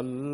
الله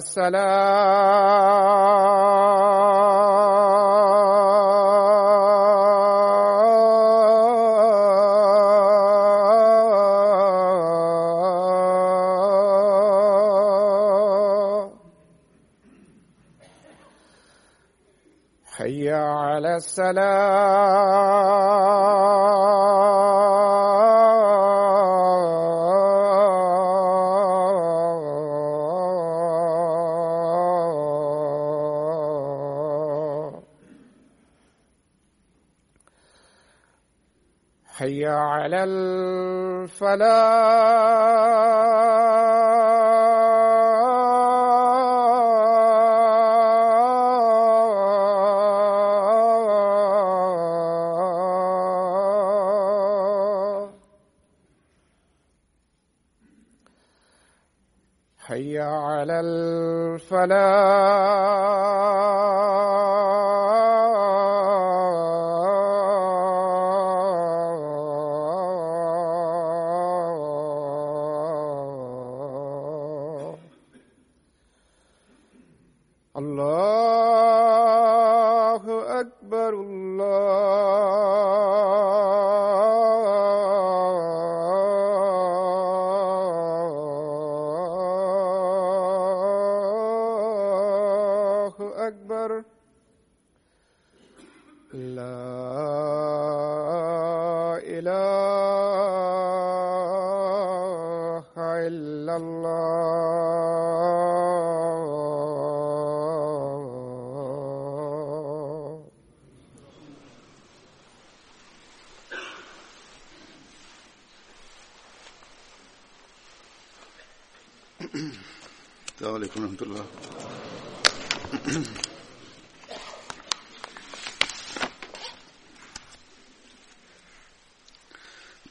السلام حي على الفلاح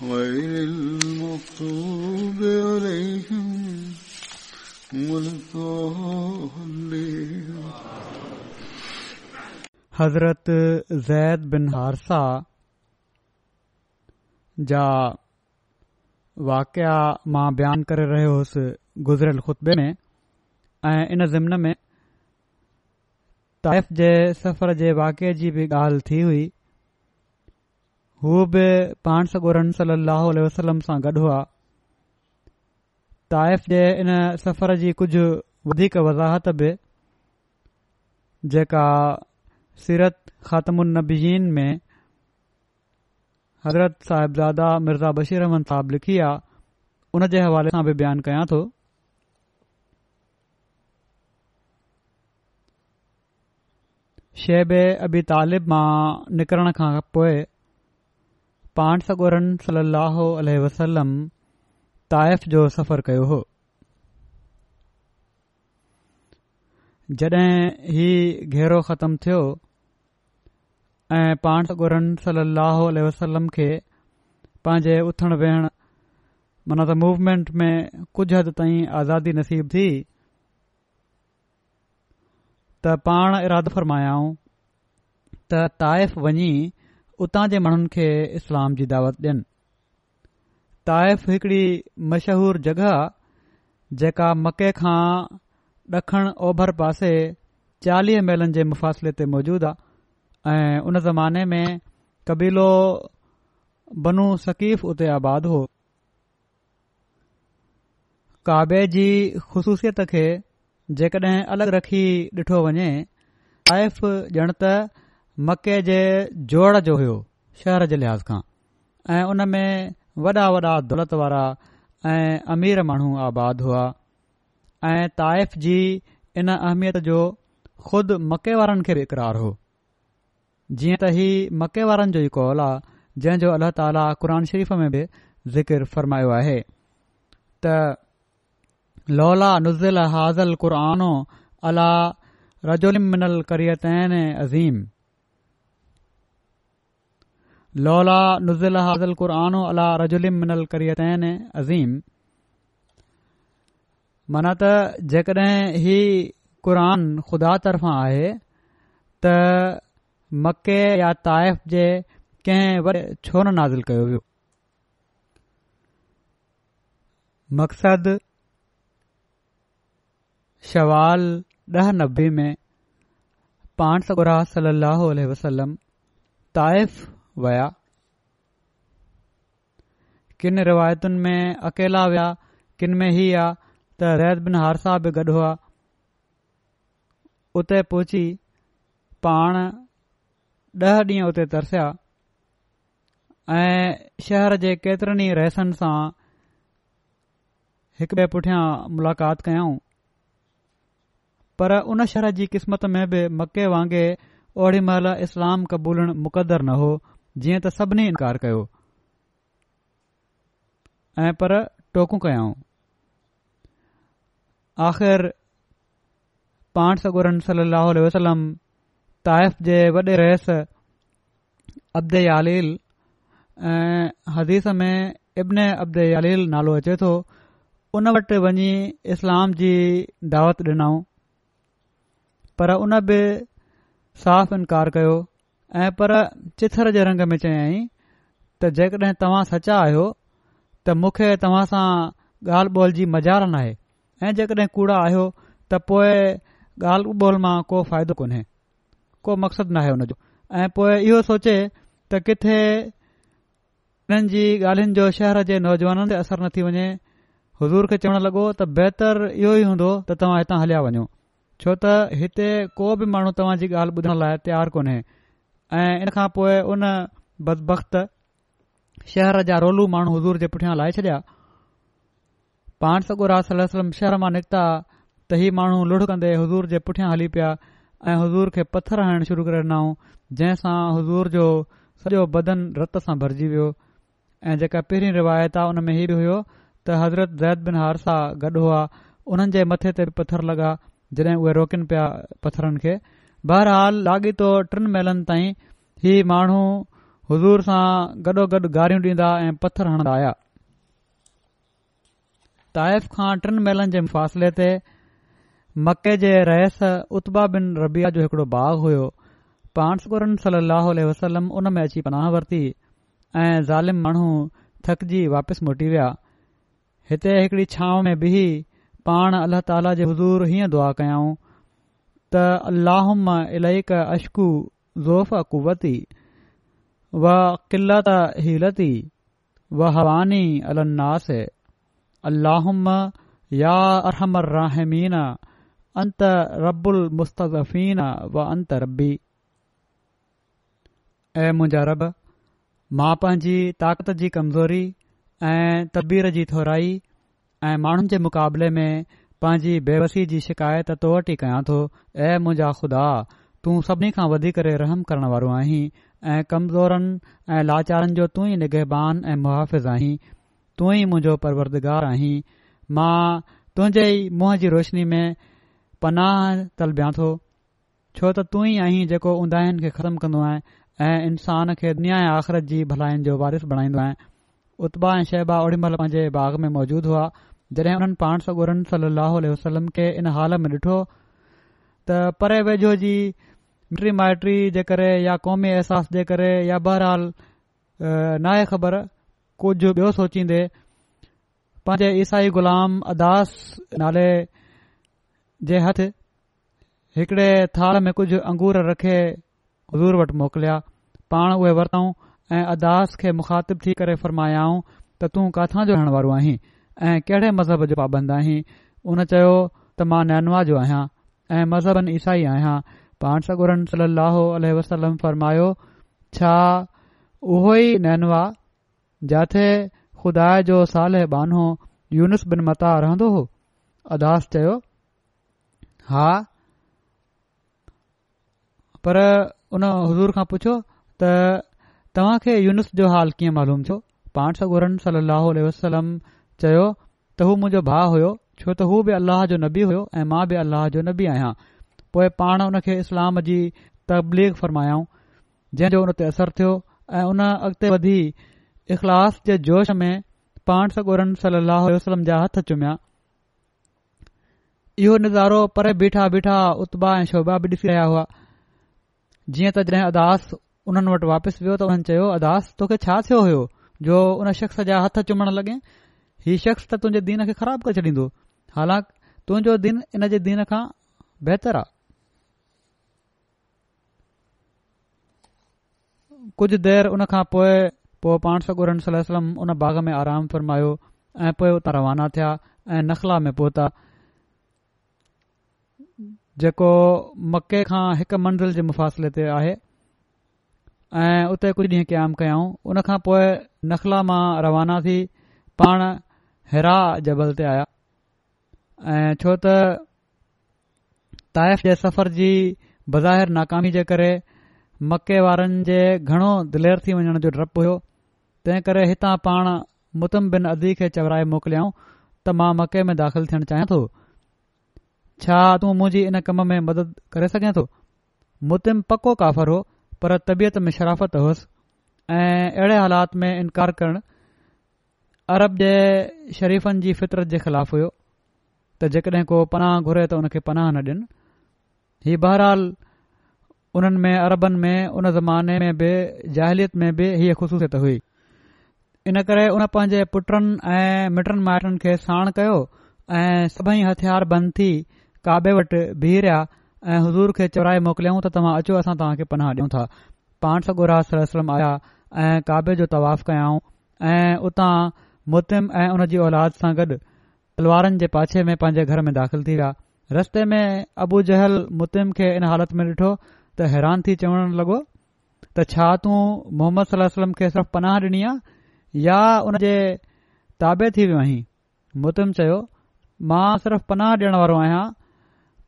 وہی المطلب علیکم ملکوں ہند حضرت زید بن حارسا جا واقعہ ما بیان کر رہو گزرل خطبے میں ان ضمن میں طائف جے سفر جے واقعہ جی بھی گال تھی ہوئی हू बि पाण सगोरन सली अल सां गॾु हुआ ताइफ़ जे इन सफ़र जी कुझु वधीक वज़ाहत बि जेका सीरत ख़ात्मनबीज़न में हज़रत साहिबज़ादा मिर्ज़ा बशीर रहमन साहिब लिखी आहे उन जे हवाले सां बि बयानु कयां थो शेब अबी तालिब मां निकिरण खां पोइ पांडसोरन सलाहो अल वसलम ताइफ़ जो सफ़र कयो हो जॾहिं ही घेरो खतम थियो ऐं पांडस ॻोरनि सलाह वसलम खे पंहिंजे उथण वेहण माना त मूवमेंट में कुझु हदि ताईं आज़ादी नसीबु थी त पाण इरादो फर्मायाऊं त ताइफ़ वञी उतां जे माण्हुनि खे इस्लाम जी दावत ॾियनि ताइफ़ हिकड़ी मशहूर जॻह जेका मके खां ॾखण ओभर पासे चालीह मेलनि जे मुफ़ासिले ते मौजूदु आहे ऐं उन ज़माने में कबीलो बनू सकीफ़ उते आबाद हो काबे जी ख़ुशूसियत खे जेकॾहिं अलॻि रखी ॾिठो वञे ताइफ़ ॼण त मके जे जोड़ जो हुयो शहर जे लिहाज़ खां ऐं उन में वॾा वॾा दौलत वारा ऐं अमीर माण्हू आबाद हुआ ऐं ताइफ़ जी इन अहमियत जो ख़ुदि मके वारनि खे बि इक़रारु हुओ जीअं त ही मके वारनि जो ई कौल आहे जंहिं जो अलाह ताली क़ुर शरीफ़ में बि ज़िकिर फ़रमायो आहे त लौला नुज़िल हाज़ल क़ुरआनो अला रजोलिमिनल करियतैन अज़ीम لولا نزل علا من القریتین عظیم خدا طرف آئے छो یا طائف کے چھو نازل शवाल میں پان में صلی اللہ علیہ وسلم طائف विया किन रिवायतुनि में अकेला विया किन में ही आया त रैत बिन हारसा बि गॾु हुआ उते पहुची पाण ॾह ॾींहं उते तरसिया ऐं शहर जे केतिरनि ई रहसनि सां हिकु ॿिए पुठियां मुलाक़ात कयऊं पर उन शहर जी क़िस्मत में बि मके वांगुरु ओड़ी महिल इस्लाम क़बूल मुक़दरु न हो जीअं त सभिनी इनकार कयो ऐं पर टोकूं कयाऊं आख़िर पांठ सगुरन सली अल ताइफ़ जे वॾे रहस अब्द यालील ऐं हदीस में इब्न अब्द यालील नालो अचे थो उन वटि वञी इस्लाम जी दावत ॾिनऊं पर उन बि साफ़ु इनकार कयो ऐं पर चिथर जे रंग में चयाईं त जेकॾहिं तव्हां सचा आहियो त मूंखे तव्हां सां ॻाल्हि ॿोल जी मज़ार न आहे ऐं जेकॾहिं कूड़ा आहियो त पोइ ॻाल्हि ॿोल मां को फ़ाइदो कोन्हे को मक़सदु नाहे हुनजो ऐं पोइ इहो सोचे त किथे इन्हनि जी ॻाल्हियुनि जो शहर जे नौजवाननि ते असर न थी वञे हज़ूर खे चवणु लॻो त बहितर इहो ई हूंदो त तव्हां हितां हलिया वञो छो त हिते को बि माण्हू तव्हांजी ॻाल्हि ॿुधण लाइ तयारु कोन्हे ऐं इन खां पोइ उन बदब शहर जा रोलू माण्हू हज़ूर जे पुठियां लाहे छॾिया पाण सगुरा शहर मां निकिता त ही माण्हू लुढ़ कंदे हज़ूर जे पुठियां हली पिया ऐं हज़ूर खे पथर हणण शुरू करे ॾिनऊं जंहिंसां हज़ूर जो सॼो बदन रत सां भरिजी वियो ऐं जेका पहिरीं रिवायत आहे उन में ही बि हुयो त हज़रत ज़ैद बिन हारसा सां गॾु हुआ हुननि मथे ते बि पत्थर लॻा जॾहिं उहे रोकिन पिया पत्थरनि खे बहरहाल लाॻीतो टिन मेलनि ताईं ही माण्हू हुज़ूर सां गॾो गॾु गारियूं ॾींदा ऐं पथर हणंदा आया ताइफ़ खां टिन मेलनि जे फ़ासिले ते मके जे रहस उत्बा बिन रबिया जो हिकड़ो बाग़ु हुयो पांसकुरन सलाह वसलम उन में अची पनाह वरिती ऐं ज़ालिम माण्हू थकिजी वापसि मोटी विया हिते हिकड़ी छांव में बिही पाण अलाह ताला जे हज़ूर हीअं दुआ कयाऊं त अलाह इल अशकु कुती वंत रब मां पंहिंजी ताक़त जी कमज़ोरी ऐं तबीर जी थोराई ऐं माण्हुनि जे मुक़ाबले में पंहिंजी बेबसी जी शिकायत तो वटि ई कयां थो ऐं मुंहिंजा खुदा तूं सभिनी खां वधीक करे रहम करण वारो आहीं ऐं कमज़ोरनि ऐं लाचारनि जो तू ई निगहबान ऐं मुहाफ़िज़ आहीं तू ई मुंहिंजो परवरदगार आहीं मां तुहिंजे ई मुंहं जी रोशनी में पनाह तलबिया थो छो त तू ई आहीं जेको उंदहिन खे ख़तमु कंदो आहीं ऐं इंसान खे दुनिया ऐं आख़िरत जी भलाइनि जो वारिस बणाईंदो आहीं उत्बा ऐं शहबा ओड़ी महिल पंहिंजे बाग़ में मौजूदु हुआ जॾहिं हुननि पाण सौ गुरन सली अल खे इन हाल में ॾिठो त परे वेझो जी मिटी माइटी जे करे या कौमी अहसास जे करे या बहरहाल नाहे ख़बर कुझु ॿियो सोचींदे पंहिंजे ईसाई ग़ुलाम अदास नाले जे हथ हिकड़े थाल में कुझु अंगूर रखे हज़ूर वटि मोकिलिया पाण उहे वरितऊं ऐं अदास खे मुख़ातिब थी करे फरमायाऊं त तूं किथां जो रहण वारो आहीं ऐं कहिड़े मज़हब जो पाबंद आहीं उन चयो त मां नैनवा जो आहियां ऐं मज़हबन ईसाई आहियां पाण सागुर सलाहु फरमायो छा उहो ई नैनवा जिथे खुदा जो साल बानो यूनुस बिन मता रहंदो हो अदास चयो हा पर उन हज़ूर खां पुछो त तव्हां खे यूनूस जो हाल कीअं मालूम थियो पाण सागुर सलाह चयो त हू मुंजो भा हो छो त हू बि अलह जो न बि हुयो ऐं मां बि अलाह जो न बि आहियां पोए पाण हुन खे इस्लाम जी तबलीग फरमायाऊं जंहिंजो उन ते असर थियो ऐ हुन अॻिते वधी इख़लास जे जोश में पाण सगोर जा हथ चुमिया इहो नज़ारो परे बीठा बीठा उत्बा ऐ शोभा बि डि॒सी रया हुआ जीअं त जॾहिं अदास हुननि वटि वापसि वियो त हुन चयो अदास तोखे छा थियो हो जो हुन शख्स जा हथ चुमण लॻे हीअ शख़्स त तुंहिंजे दीन खे ख़राबु करे छॾींदो हालांकि तुंहिंजो दीन इन जे दीन खां बहितर आहे कुझु देरि उन खां पोइ पोइ पाण सलम उन बाग़ में आराम फ़रमायो ऐं पोइ उतां रवाना थिया ऐं नखला में पहुता जेको मके खां हिकु मंज़िल जे मुफ़ासिले ते आहे ऐं उते कुझु ॾींहं क़याम कयाऊं उन खां पोइ नखला मां रवाना थी पाण हेरा जबल ते आया ऐं छो त ताइफ़ जे सफ़र जी बज़ाहिर नाकामी जे करे मके वारनि जे घणो दिलेर थी वञण जो डपु हुयो तंहिं करे हितां पाण मुतम बिन अदी खे चवराए मोकिलियाऊं त मां मके में दाख़िल थियण चाहियां थो छा तूं मुंहिंजी इन कम में मदद करे सघे थो मुतिम पको काफ़र हो पर तबियत में शराफ़त हुअसि ऐं अहिड़े हालात में इनकार करणु अरब जे शरीफ़नि जी फितरत जे खिलाफ हुयो त जेकॾहिं को पनाह घुरे त उन खे पनाह न ॾिन ही बहरहाल उन में अरबनि में उन ज़माने में बि जाहिलियत में बि हीअ ख़ुसूसियत हुई इन करे उन पंहिंजे पुटनि ऐ मिटनि माइटनि खे साण कयो ऐं सभई हथियार बंदि थी काबे वटि बीहरिया ऐं हज़ूर खे चौराए मोकिलियऊं त तव्हां अचो असां तव्हां पनाह ॾियूं था पाण सां गुरा आया ऐं काबे जो तवाफ कयाऊं ऐं उतां मुतिम ऐं उन जी औलाद सां गॾु तलवारनि जे पाछे में पंहिंजे घर में दाख़िल थी विया रस्ते में अबू जहल मुतिम खे इन हालत में ॾिठो त हैरान थी चवणु लॻो त छा तूं मोहम्मद सलम्म खे सिर्फ़ु पनाह ॾिनी आहे या उन जे ताबे थी वियो आहीं मुतिम चयो मां सिर्फ़ु पनाह ॾियण वारो आहियां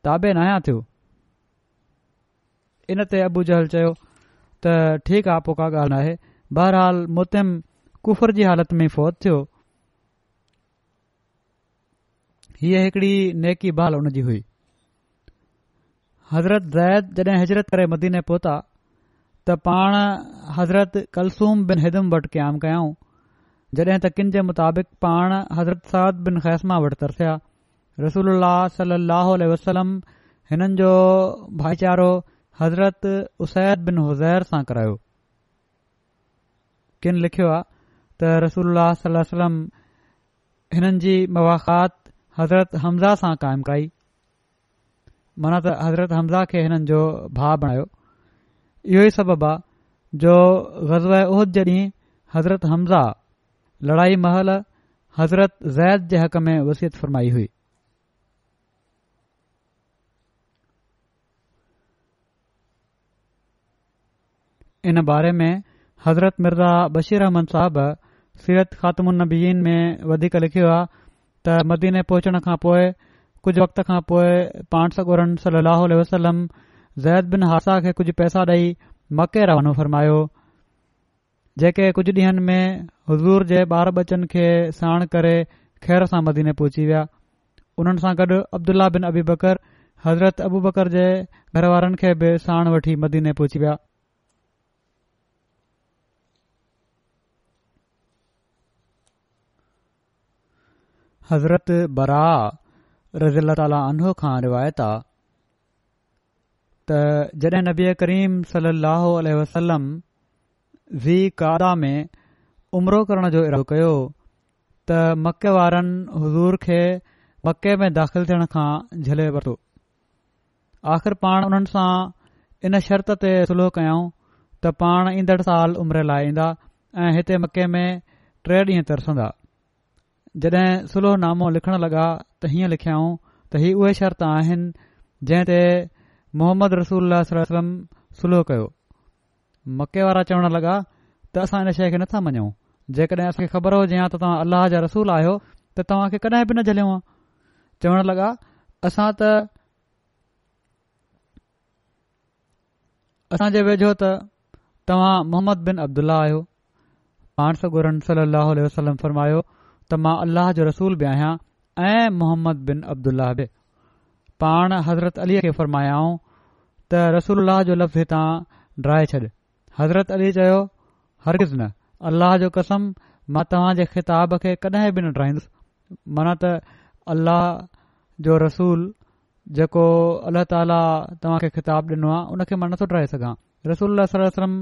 ताॿे न आहियां थियो इन ते अबू जहल चयो त ठीकु आहे पोइ का ॻाल्हि नाहे बहरहाल मुतिम कुफर जी हालति में फौत थियो हीअ हिकड़ी नेकी बहाल हुनजी हुई हज़रत ज़ैद जॾहिं हिजरत करे मदीने पहुता त पाण हज़रत कल्सूम बिन हिदम वटि क़याम कयाऊं जॾहिं त किन जे मुताबिक़ु पाण हज़रत सद बिन ख़ैसमा वटि तरसिया रसूल सल वसलम हिननि जो भाईचारो हज़रत उसैर बिन हुसैर सां करायो किन लिखियो आहे त रसूल वसलम हिननि जी मवाक़ात हज़रत हमज़ा सां क़ाइमु कई माना त हज़रत हमज़ा खे हिननि जो भाउ बणायो इहो ई सबबु आहे जो ग़ज़ब उहिद जे ॾींहुं हज़रत हमज़ा लड़ाई महल हज़रत ज़ैद जे हक़ में वसियत फ़रमाई हुई इन बारे में हज़रत मिर्ज़ा बशीर अहमद साहब सीरत ख़ात्मुनबीन में वधीक लिखियो आहे त मदीने पहुचण खां पोइ कुझ वक़्त खां पोइ पाणसुरन सली वसलम ज़ैद बिन हासा खे कुझ पैसा ॾेई मके रवनो फ़रमायो जेके कुझु ॾींहनि में हज़ूर जे ॿार बचन खे साण करे खैर सां मदीने पहुची विया उन्हनि सां गॾु अब्दुल्लाह बिन अबी बकर हज़रत अबू बकर जे घर वारनि खे बि साण वठी मदीने पहुची विया हज़रत बरा रज़ील ताली आनो खां रिवायत आहे त जड॒ नबीए करीम सली लहो वसलम ज़ी कारा में उमिरो करण जो इरादो कयो त मके वारनि हज़ूर खे मके में दाख़िल थियण खां झले वरितो आख़िर पाण उन्हनि सां इन शर्त ते सुलह कयऊं त पाण ईंदड़ साल उमिरि लाइ ईंदा ऐं हिते मके में टे ॾींहं तरसंदा जॾहिं नामो लिखण लॻा त हीअं लिखियऊं त हीउ उहे शर्त आहिनि जंहिं ते मोहम्मद रसूल सुलो कयो मके वारा चवण लॻा त असां इन शइ खे नथा मञऊं जेकॾहिं असां ख़बर हुजे हा त तव्हां अलाह जा रसूल आहियो त तव्हां कॾहिं बि न झलियो हा चवण लॻा असां त तव्हां मोहम्मद बिन अब्दुला आहियो शरमायो त मां جو जो रसूल बि आहियां ऐं मुहम्मद बिन अब्दुलाह बि पाण हज़रत अलीअ खे फरमायाऊं त रसूल जो लफ़्ज़ हितां ड्राए छॾ हज़रत अली चयो हर किस्म न अलाह जो कसम मां तव्हां जे ख़िताब खे कॾहिं बि न ड्राइंदुसि माना त अल्लाह जो रसूल जेको अल्लाह ताला तव्हां खे ख़िताब ॾिनो आहे उनखे मां नथो ठाराए सघां रसोल सलम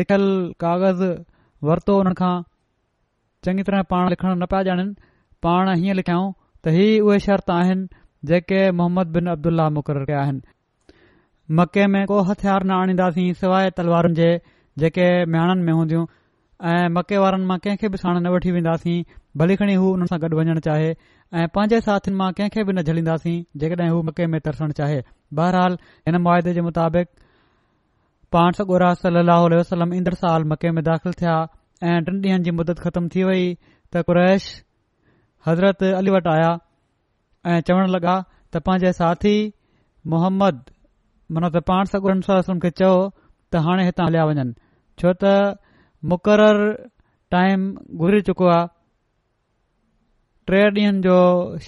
लिखियल कागज़ वरितो हुन चङी तरह पाण लिखणु न पिया ॼाणनि पाण हीअं लिखियाऊं त ही उहे शर्त आहिनि जेके मोहम्मद बिन अब्दुल्ला मुक़ररु कया आहिनि मके में को हथियार न आणींदासीं सवाइ तलवारुनि जे जेके महाणनि में हूंदियूं ऐं मके वारनि मां कंहिंखे बि साण न वठी वेंदासीं भली खणी हू हुन सां गॾु वञणु चाहे ऐं पंहिंजे साथीन मां कंहिंखे बि न झलींदासीं जेकड हू मके में तरसणु चाहे बहरहाल हिन मुआदे जे मुताबिक़ पाण सगुरा सलाह वसलम इंद्र साल मके में दाख़िल थिया ऐं टिन ॾींहनि जी मुदत ख़तम थी वई त कुरैश हज़रत अली वटि आया ऐं चवण लॻा त पंहिंजे साथी मुहम्मद मन त पाण सगुरनि खे चओ त हाणे हितां हलिया वञनि छो त मुक़ररु टाइम घुरी चुको आहे टे ॾींहनि जो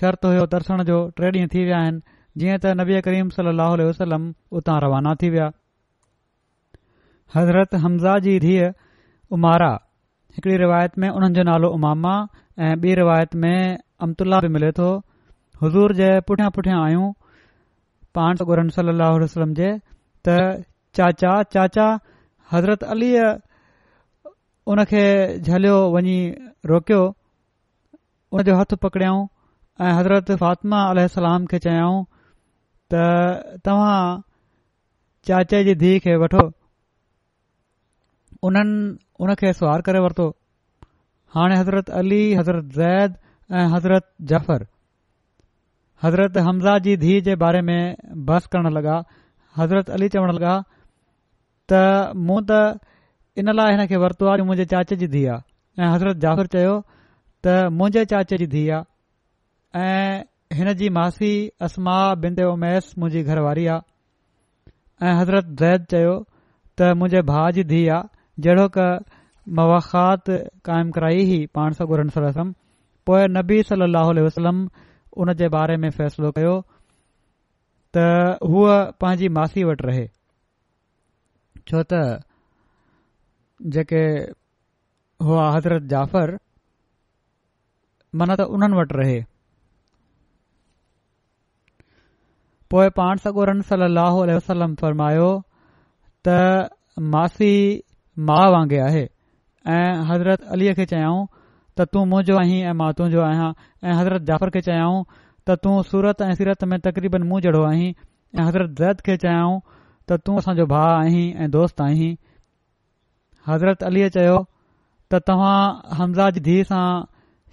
शर्त हुयो दर्शन जो टे ॾींहं थी विया आहिनि जीअं त नबीआ करीम सली वसलम उतां रवाना थी विया हज़रत हमज़ा जी धीअ उमारा हिकड़ी रिवायत में हुननि जो नालो उमामा ऐं ॿी रिवायत में अमतुल्ला बि मिले थो हज़ूर जे पुठियां पुठियां आहियूं पाण अल जे त चाचा चाचा हज़रत अलीअ उन खे झलियो वञी रोकियो हुन जो हथ पकड़याऊं ऐं हज़रत फातिमा अलाम खे चयाऊं त तव्हां चाचे जी धीउ खे वठो उन्हनि हुन खे सुवार करे वरितो हाणे हज़रत अली हज़रत ज़ैद ऐं हज़रत जाफर हज़रत हमज़ा जी धीउ जे बारे में बहस करण लॻा हज़रत अली चवण लॻा त मूं त इन लाइ हिन खे वरितो आहे मुंहिंजे चाचे जी धीउ आहे ऐं हज़रत जाफ़र चयो त मुंहिंजे चाचे जी धीउ आहे ऐं हिन जी मासी असमा बिंदेओमैस मुंहिंजी घरवारी आहे ऐं हज़रत ज़ैद चयो त मुंहिंजे भाउ जी धीउ आहे जहिड़ो कवाख़ात कायम कराई हुई पाण सगोरम पोए नबी सली अलसलम उन जे बारे में फ़ैसिलो कयो त हूअ पंहिंजी मासी वटि रहे छो त जेके हुआ हज़रत जाफ़र मन त उन्हनि वटि रहे पोइ पाण सॻोर सलम फरमायो त मासी माउ वांगुरु आहे ऐं हज़रत अलीअ खे चयाऊं त तू मोजो आहीं ऐं मां तुंहिंजो आहियां ऐं हज़रत जाफ़र खे चयऊं त तूं सूरत ऐं सीरत में तक़रीबन मूं जहिड़ो आहीं ऐं हज़रत ज़रत खे चयऊं त तूं असांजो भाउ आहीं ऐं दोस्त आहीं हज़रत अलीअ चयो त तव्हां हमज़ा जी धीअ सां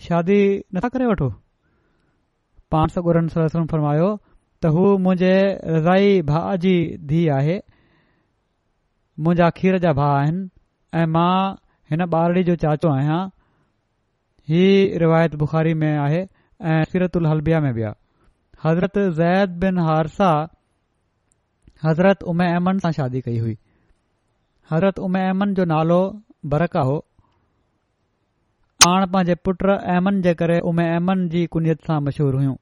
शादी नथा करे वठो पाण सौ ॻोड़नि फरमायो त हू मुंहिंजे रज़ाई भाउ जी धीउ आहे मुंहिंजा खीर जा भाउ आहिनि ऐं मां हिन ॿारड़ी जो चाचो आहियां हीउ रिवायत बुखारी में आहे ऐं सीरत उल हलबिया में विया हज़रत ज़ैद बिन हारसा हज़रत उमे अमन सां शादी कई हुई हज़रत उमे एमन जो नालो बरका हो पाण पंहिंजे पुटु अमन जे करे उमे एमन जी कुनियत सां मशहूरु हुयूं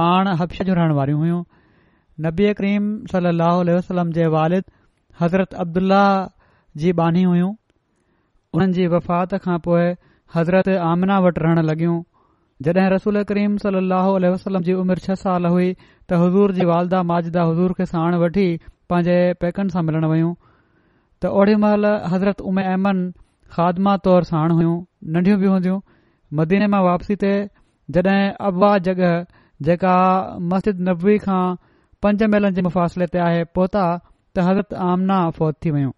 पाण हफ़श जूं रहण वारियूं हुयूं नबी करीम सली अलसलम जे वालिद हज़रत अब्दुल्ल्लह जी बानी हुइयूं हुननि जी वफ़ात खां पोइ हज़रत आमना वटि रहणु लॻियूं जॾहिं रसूल करीम सली अलसलम जी उमिरि छह साल हुई त हज़ूर जी वालदा माजिदा हुज़ूर खे साण वठी पंहिंजे पैकनि सां मिलण वयूं त ओडी महिल हज़रत उमे अमन ख़ादमा طور साण हुइयूं नंढियूं बि हूंदीयूं मदीने मां वापसी ते जड॒हिं अबवा जग जेका मस्जिद नबी खां पंज महिलनि जे मुफ़ासिले ते आहे पहुता त हज़रत आमना फौत थी वयूं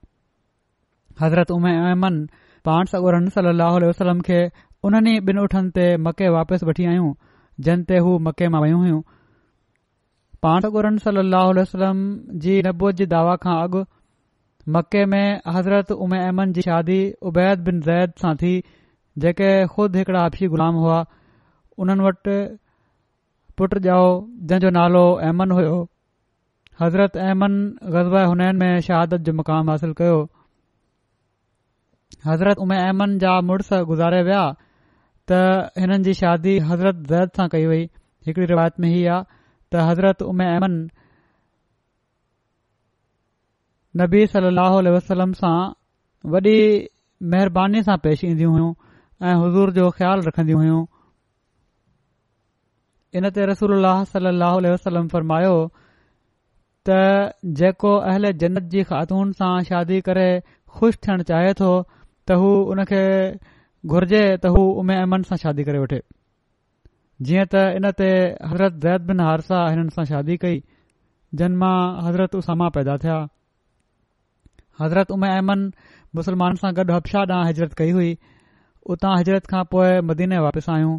हज़रत उमेन पांसर सलाह वसलम खे उन्हनि ॿिन उठनि ते मके वापसि वठी आयूं जंहिं ते हू मके मां वयूं हुयूं पांसगु रम सलम जी नबूत जी दावा खां अॻु मके में हज़रत उमे एमन जी शादी उबैद बिनैद सां थी जेके खुद हिकड़ा आपसी ग़ुलाम हुआ उन्हनि वटि पुट ॼाओ जंहिंजो नालो एमन हुयो हज़रत अहमन ग़ज़बा हुनैन में शहादत जो मुक़ाम हासिल कयो हज़रत उमे अहमन जा मुड़ुस गुज़ारे विया त हिननि जी शादी हज़रत ज़ैद सां कई वई हिकड़ी रिवायत में हीअ त हज़रत उमे अहमन नबी वसलम सां वॾी महिरबानी सां पेश ईंदियूं हुयूं ऐं हज़ूर जो ख़्यालु रखंदियूं हुयूं वसलम फरमायो त जेको अहल जन्न्न्न्नत जी ख़ातून सां शादी करे खु़शि थियण चाहे थो त हू हुन खे घुर्जे त हू उमे अमन सां शादी करे वठे जीअं त इन ते हज़रत ज़ैद बिन हारसा हिननि सां शादी कई जिन मां हज़रत उसामा पैदा थिया हज़रत उमे अमन मुस्लमान सां गॾु हफशा ॾांहुं हजरत कई हुई उतां हज़रत खां पोइ मदीने वापिसि आयूं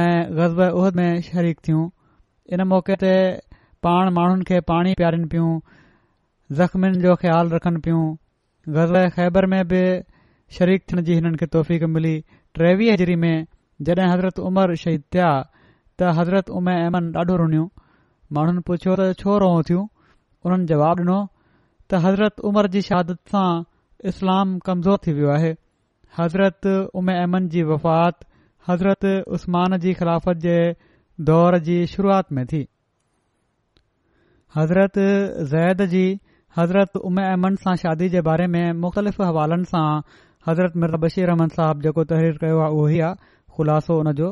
ऐं ग़ज़ब उहद में शरीक थियूं इन मौक़े ते पाण माण्हुनि खे पाणी पीआरनि पियूं ज़ख़्मिन जो ख़्यालु रखनि पियूं ग़ज़ल ख़ैबर में बि शरीक थियण जी हिननि खे तौफ़ीक़ मिली ट्रेवी हजरी में जड॒हिं हज़रत उमर शहीद थिया त हज़रत उमे अमन ॾाढो रुनियूं माण्हुनि पुछियो त छो रो थियूं उन्हनि जवाब डिनो त हज़रत उमर जी शहादत सां इस्लाम कमज़ोर थी वियो आहे हज़रत उमे एमन जी वफ़ात हज़रत उस्मान जी ख़िलाफ़त जे दौर जी शुरूआत में थी हज़रत ज़ैद जी हज़रत उम अमन सां शादी जे बारे में मुख़्तलिफ़ हवालनि सां हज़रत मिर्ज़ा बशीर अहमद साहब जेको तहरीर कयो आहे उहो ई आहे ख़ुलासो हुनजो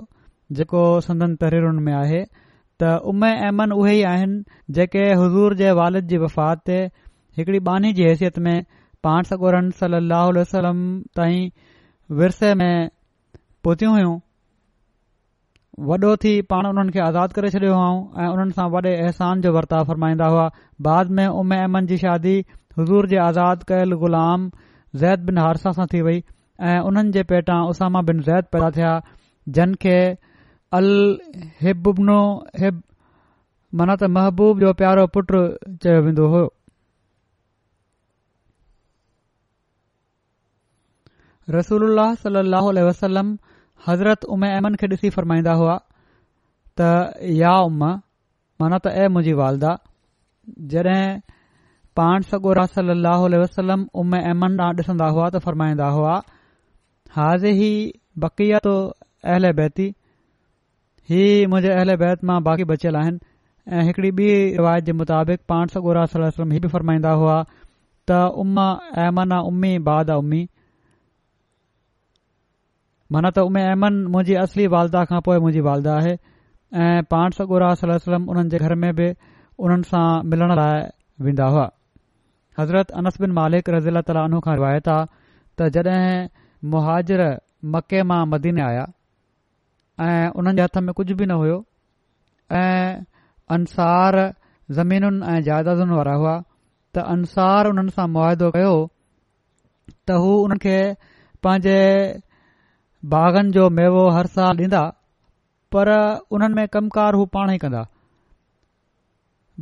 जेको संदन तरीरुनि में आहे त उम अमन उहे आहिनि जेके हज़ूर जे वालिद जी वफ़ात ते हिकिड़ी बानी जी हैसियत में पाण सगोरन सली अहलम ताईं विरसे में पहुतियूं हुइयूं वॾो थी पाण उन्हनि खे आज़ादु करे छडि॒यो हुआ ऐं उन्हनि सां वॾे अहसान जो वर्ताव फ़रमाईंदा हुआ बाद में उमे अमन जी शादी हुज़ूर जे आज़ाद कयलु ग़ुलाम ज़ैद बिन हारसा सां थी वई ऐं उन्हनि जे पेटां उसामा बिन ज़ैद पैदा थिया जन खे अल हिबनो हिब मनत महबूब जो प्यारो पुट चयो वेंदो हो रसूल सल वसलम हज़रत उमए ایمن खे ॾिसी फ़रमाईंदा हुआ त या उमा माना त ऐ मुंहिंजी वालदा जॾहिं पाण सगो रसली अलसलम उम अमन ॾांहुं ॾिसंदा हुआ त फ़रमाईंदा हुआ हाज़ ही बकियातो अहल बती ही मुंहिंजे अहल बैत मां बाक़ी बचियलु आहिनि ऐं हिकड़ी ॿी रिवायत जे मुताबिक़ पाण सॻो रास वसलम बि फ़रमाईंदा हुआ त उमा अमन आहे उमी बाद आहे उमी माना त उमे अमन मुंहिंजी असली वालदा खां पोइ मुंहिंजी वालदा आहे ऐं पाण सगुरा सलम उन्हनि जे घर में बि उन्हनि सां मिलण लाइ वेंदा हुआ हज़रत अनस बिन मालिक रज़ी अला ताली उन खां रिवायत आहे त जॾहिं मुहाजर मके मां मदीने आया ऐं उन्हनि जे हथ में कुझ बि न हुयो ऐं अंसार ज़मीनुनि ऐं जाइदादुनि वारा हुआ त अंसार हुननि सां मुआदो कयो त हू उन्हनि खे पंहिंजे बाग़न जो मेवो हर साल ॾींदा पर उन्हनि में कमकार हू पाण ई कंदा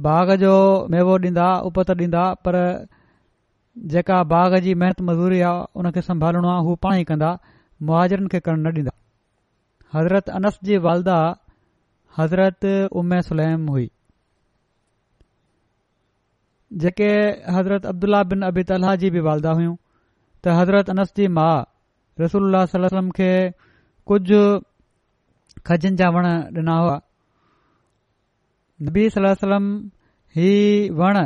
बाग जो मेवो ॾींदा उपत ॾींदा पर जेका बाग जी महिनत मज़ूरी आहे उनखे संभालणो आहे हू पाण ई कंदा मुआजरनि खे करणु न ॾींदा हज़रत अनस जी वालदा हज़रत उमे सुलैम हुई जेके हज़रत अब्दुल्ल्ल्ल्ल्ल्ला बिन अबी तलाह जी बि वालदा हुयूं त हज़रत अनस जी माउ रसूल सलम खे कुझ खजनि जा वण डि॒ना हुआ नबी सलम ही वण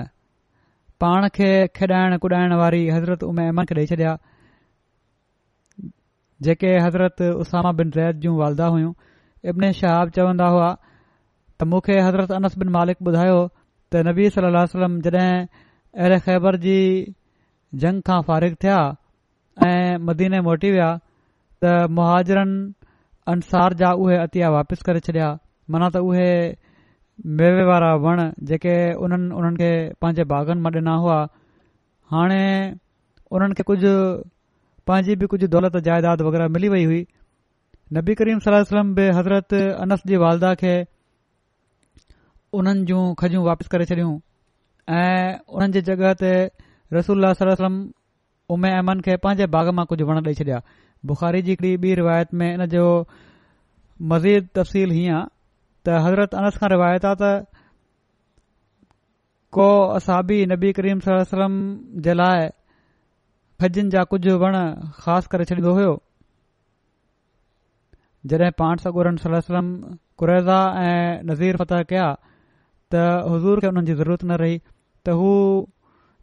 पाण खे खेॾाइण कुॾाइण वारी हज़रत उमे अमन खे ॾेई छॾिया जेके हज़रत उसामा बिन रैत जूं वालदा हुयूं इब्न शहाब चवंदा हुआ त मूंखे हज़रत अनस बिन मालिक ॿुधायो त नबी सलम जॾहिं अहिड़े ख़ैबर जी जंग खां फारिग थिया ऐं मदीने मोटी विया त मुहाजरनि अंसार जा उहे अतिया वापिसि करे छॾिया माना त उहे मेवे वारा वण जेके उन्हनि उन्हनि खे पंहिंजे बाग़नि मां ॾिना हुआ हाणे उन्हनि खे कुझु पंहिंजी बि कुझु दौलत जाइदाद वग़ैरह मिली वई हुई नबी करीम सलम बि हज़रत अनस जी वालदा खे उन्हनि जूं खजूं वापिसि करे छॾियूं ऐं उन्हनि जी जॻहि ते रसूल सलम उमे अमन खे पंहिंजे बाग़ मां कुझु वण ॾेई छडिया बुखारी जी हिकड़ी ॿी रिवायत में हिन जो मज़ीद तफ़सील हीअं आहे त हज़रत रिवायत आहे त को असाबी नबी करीम सलम जे लाइ खजनि जा कुझु वण ख़ासि करे छॾींदो हो जॾहिं पाण सगोरन सलम कुरेज़ा ऐं नज़ीर फतेह कया त हज़ूर खे उन्हनि जी ज़रूरत न रही त हू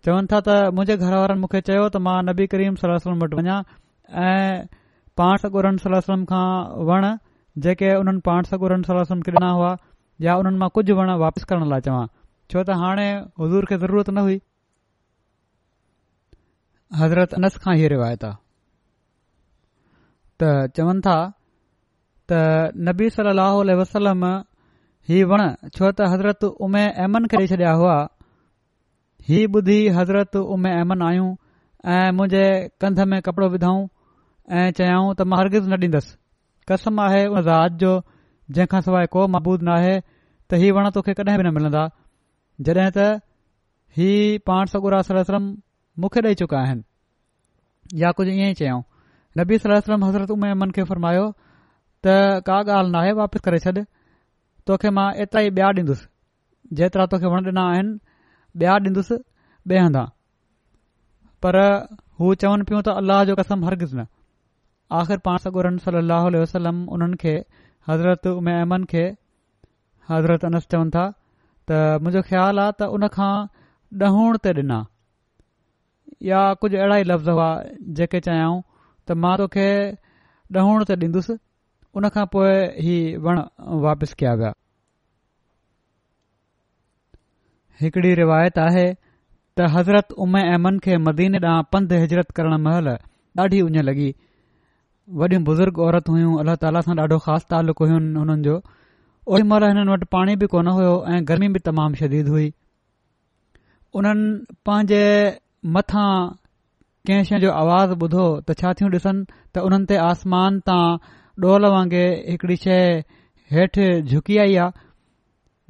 चवनि था त मुंहिंजे घर वारनि मूंखे चयो त मां नबी करीम सल्हम वटि वञा ऐं पाण सलम खां वण जेके उन्हनि पाण सलम खे ॾिना हुआ या उन्हनि मां कुझु वण वापसि करण लाइ चवां छो त हाणे हज़ूर खे ज़रूरत न हुई हज़रत अनस आहे त चवनि था त नबी सल वसलम ही वण छो त हज़रत उमे अमन करे छॾिया हुआ हीउ ॿुधी हज़रत उमे अमन आहियूं ऐं मुंहिंजे कंध में कपिड़ो विधऊं ऐं चयाऊं त मां हरगिज़ न ॾींदुसि कसम आहे हुन ज़ात जो जंहिंखां सवाइ को महबूदु न आहे त हीउ वण तोखे कॾहिं बि न मिलंदा जॾहिं त हीउ पाण सौ सलम मूंखे ॾेई चुका आहिनि या कुझु ईअं ई चयाऊं नबी सलम हज़रत उमे अमन खे फरमायो त का ॻाल्हि नाहे वापसि करे छॾ तोखे मां एतिरा ई ॿिया ॾींदुसि जेतिरा तोखे वण ॾिना आहिनि ॿिया ॾींदुसि ॿिए हंधि पर हू चवनि पियूं त अलाह जो कसम हर्गिज़ु न आख़िर पाण सां गुरन सली अलाह वसलम उन्हनि खे हज़रत उमे अमन खे हज़रत अनस चवनि था त मुंहिंजो ख़्याल आहे त उनखां डण ते ॾिना या कुझु अहिड़ा ई लफ़्ज़ हुआ जेके चयाऊं त मां तोखे डण ते ॾींदुसि उन खां पोइ ही वण वापसि कया विया हिकड़ी रिवायत आहे त हज़रत उमे एमन खे मदीन ॾांहुं पंध हिजरत करण महिल ॾाढी उञ लॻी वॾियूं बुज़ुर्ग औरत हुयूं अल्लाह ताला सां ॾाढो ख़ासि तालुक़ु हुइ हुननि जो ओहिमल हिननि वटि पाणी बि कोन हुयो ऐं गर्मी बि तमामु शदीद हुई उन्हनि पंहिंजे मथां कंहिं शइ जो आवाज़ ॿुधो त छा थियूं ॾिसनि त उन्हनि ते आसमान तां ॾोहल वांगुरु हिकड़ी शइ हेठि झुकी आई आहे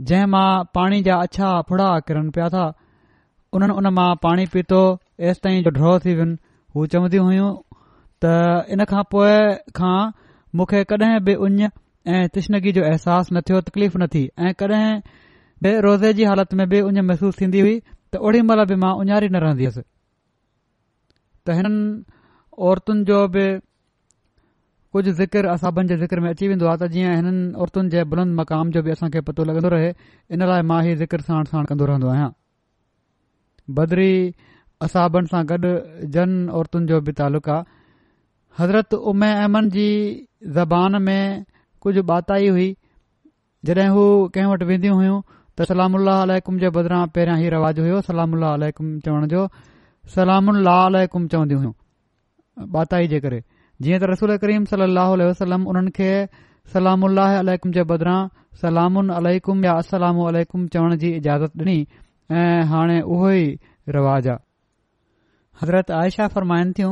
जंहिंमां पाणी जा अछा फुड़ा किरन पिया था उन्हनि मां पाणी पीतो एसि ताईं जो ड्रॉ थी वियो हू चवंदी हुयूं त इन खां पोइ खां मूंखे कॾहिं बि ऊञ ऐं तुशनगी जो अहसास न थियो तकलीफ़ न थी ऐ कॾहिं रोज़े जी हालत में बि उन महसूस थीन्दी हुई त ओॾी महिल बि मां ऊञारी न रहंदी हुयसि त हिननि औरतुनि जो बि कुझ ज़िकर असाबनि जे में अची वेंदो आहे त जीअं हिननि औरतुनि जे बुलंद मक़ाम जो बि असांखे पतो लॻंदो रहे इन लाइ मां ई ज़िक्राण साण कन्दो रहंदो आहियां बदरी असाबनि सां गॾु जन औरतुनि जो बि तालुक़ु आहे हज़रत उमे अहमन जी ज़बान में कुझ बाताई हुई जडे॒ हू कंहिं वटि वेंदी हुयूं त सलाम अल जे बदिरां पहिरियां ही रवाजु हुयो सलामकुम चवण जो सलाम कुम चवंदियूं हयूं बाताई जे करे जीअं त रसूल करीम कर्रीम सलहलम उन्हनि खे सलामुलम जे बदिरां सलामनकम चवण जी इजाज़त ॾिनी ऐं हाणे उहो ई रवाज़ आहे हज़रत आयशा फरमाइन थियूं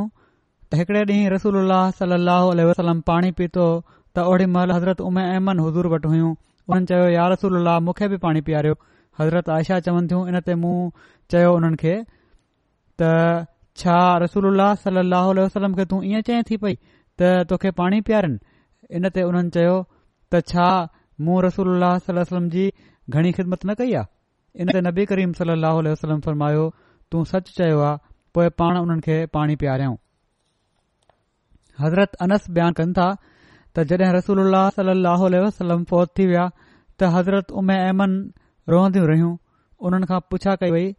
त हिकड़े ॾींहुं रसूल सलह वसलम पाणी पीतो त ओॾीमहिल हज़रत उमे अहमन हज़ूर वटि हुयूं उन्हनि चयो यार रसूल मूंखे बि पाणी पीआरियो हज़रत आयशा चवनि थियूं इनते मूं चयो उन्हनि खे त छा रसूल सलाहु वसलम खे तूं ईअं चए थी पई त तोखे पाणी प्यारनि इन ते उन्हनि चयो त छा मूं रसूल वसलम जी घणी ख़िदमत न कई आहे इन ते नबी करीम सलाहु फरमायो तूं सच चयो आहे पोइ पाण उन्हनि खे पाणी पियारियऊं हज़रत अनस बयान कनि था त जॾहिं रसूल सलह वसलम फौत थी विया त हज़रत उमे अमन रोइदियूं रहियूं उन्हनि खां पुछा कई वई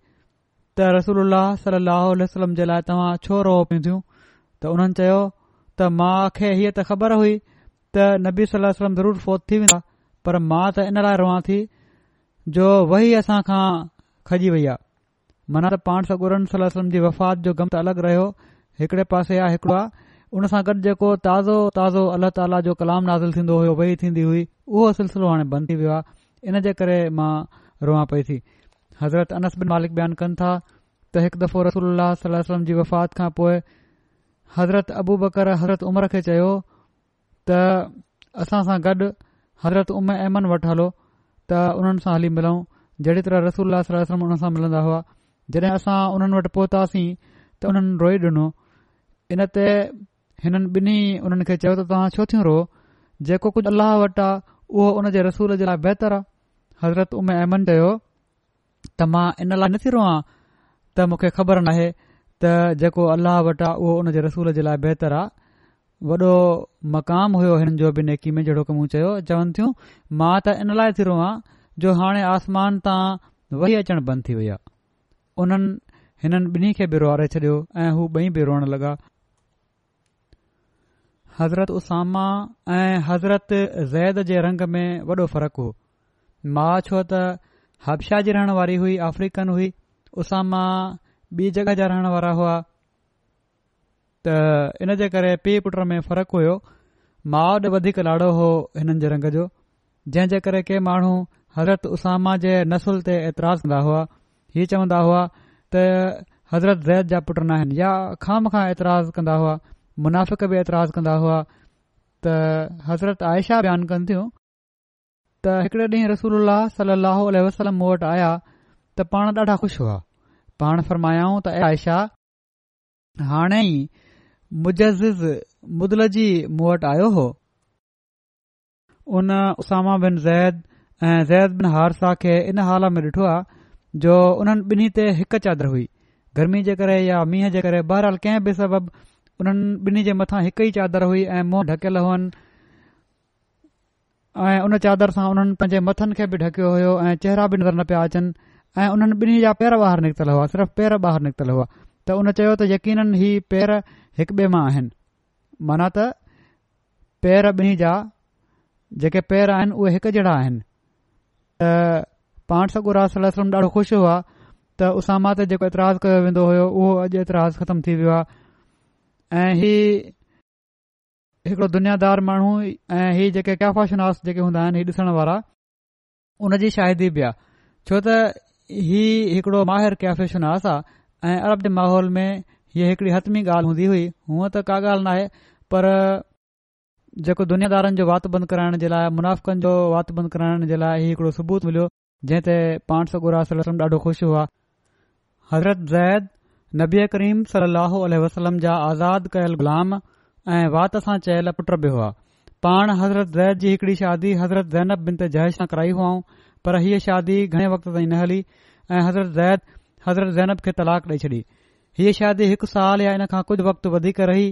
त रसूल सल वसलम जे लाइ तव्हां छो रो पियूं त उन्हनि चयो त मां हीअ त ख़बर हुई त नबी वसलम ज़रूर फोत थी वेंदो पर मां त इन लाइ रोया थी जो वही असांखां खजी वई आ मना त पाण सगुर सलम जी वफ़ात जो ग़म त अलगि॒ रहियो हिकड़े पासे आहे हिकड़ो आहे उन सां गॾु जेको ताज़ो ताज़ो अलाह ताला जो कलाम नाज़िल थींदो हो वही थीन्दी हुई उहो सिलसिलो हाणे बंदि थी वियो आहे इन जे करे मां पई थी हज़रत अनस बिन मालिक बयान कनि था त हिकु दफ़ो रसूल सलम जी वफ़ात खां पोइ हज़रत अबू बकर हज़रत उमर खे चयो त असां सां गॾ हज़रत उम अमन वटि हलो त उन्हनि सां हली मिलूं जहिड़ी तरह रसूल सलम हुन सां मिलंदा हुआ जॾहिं असां उन्हनि वटि पोहतासीं त हुननि रोई डि॒नो इन ते हिननि बिनी हुननि खे चयो त तव्हां छो थियो रो जेको कुझ अल वटि आ उहो उन जे रसूल जे लाइ बहितर आहे हज़रत उम अमन चयो त मां इन लाइ न थी रोआ त मूंखे ख़बर नाहे त जेको अल्लाह वटि आहे उहो उन जे रसूल जे लाइ बहितर आहे वॾो मक़ाम होयो हिन जो बिनेकी में जेड़ो की मूं चयो चवनि थियूं मां त इन लाइ थी रोआ जो हाणे आसमान तां वही अचण बंदि थी वई आहे उन्हनि हिननि बिनी खे बि रोआरे छॾियो ऐं हू बई बि रोइण लॻा हज़रत उसामा ऐं हज़रत ज़ैद जे रंग में वॾो फ़र्क़ु हो मां छो त हबशा जी रहण वारी हुई अफ्रीकन हुई उसामा ॿी जॻह जा रहण वारा हुआ त इनजे करे पीउ पुट में फ़रकु हुयो माउ ॾे वधीक लाड़ो हो हिननि जे रंग जो जंहिं जे करे के माण्हू हज़रत उसामा जे नसुल ते ऐतराज़ु कंदा हुआ हीउ चवंदा हुआ त हज़रत ज़ैद जा पुट नाहिनि या खाम खां एतिराज़ु कंदा हुआ मुनाफ़िक बि एतिराज़ु कंदा हुआ त हज़रत आयशा बयानु कनि थियूं हिकड़े ॾींहुं रसूल सलो मूं वटि आया त पाण ॾाढा ख़ुशि हुआ पाण फरमायाऊंशा हाणे मुजज़िज़ मुदलजी मूं वटि आयो हो उन उसामा बिन जैद ऐं जैद बिन हारसा खे इन हाल में ॾिठो आहे जो उन्हनि ॿिन्ही ते हिक चादर हुई गर्मी जे करे या मींहं जे करे बहरहाल कंहिं बि सबब उन्हनि ॿिन्ही जे मथां हिक ई चादर हुई ऐं मुंहुं ढकियल हुअनि ऐ उन चादर सां उन्हनि पंहिंजे मथनि खे बि ढकियो हुयो ऐं चेहरा बि नज़र न पिया अचनि ऐं उन्हनि ॿिन्ही जा पेर ॿाहिर निकितल हुआ सिर्फ़ पेर ॿाहिरि निकितल हुआ त हुन चयो त यकीन ही पेर हिकु ॿिए मां आहिनि माना त पेर ॿिन्ही जा जेके पेर आहिनि उहे हिकु जहिड़ा आहिनि त पाण सगुर वलम ॾाढो ख़ुशि हुआ त उसा मां जेको एतिराज़ कयो वेंदो होयो उहो अॼु एतिराज़ ख़तम थी वियो आहे ऐं हिकड़ो दुनियादार माण्हू ऐं हीअ जेके कैफ़ाशनवास जेके हूंदा आहिनि हीउ ॾिसण वारा उन जी शाहिदी बि आहे छो त हीउ हिकड़ो माहिर कैफ़िशनास आहे ऐं अरब जे माहौल में हीअ हिकड़ी हतमी ॻाल्हि हूंदी हुई हूअ त का ॻाल्हि नाहे पर जेको दुनियादारनि जो वात बंदि कराइण जे लाइ मुनाफ़क़नि जो वात बंदि कराइण जे लाइ हीउ हिकड़ो सबूत मिलियो जंहिं ते पाण सौ गुरास वसम ॾाढो ख़ुशि हुआ हज़रत ज़ैद नबी करीम सलाहु आलह वसलम जा आज़ाद कयल गुलाम ऐं वात सां चयल पुट बि हुआ पाण हज़रत ज़ैद जी हिकड़ी शादी हज़रत ज़ैनब बिन ते जश सां कराई हुआ पर हीअ शादी घणे वक़्त ताईं न हली ऐं हज़रत ज़ैद हज़रत ज़ैनब खे तलाक ॾेई छॾी हीअ शादी हिकु साल या इन खां कुझ वक्त वधीक रही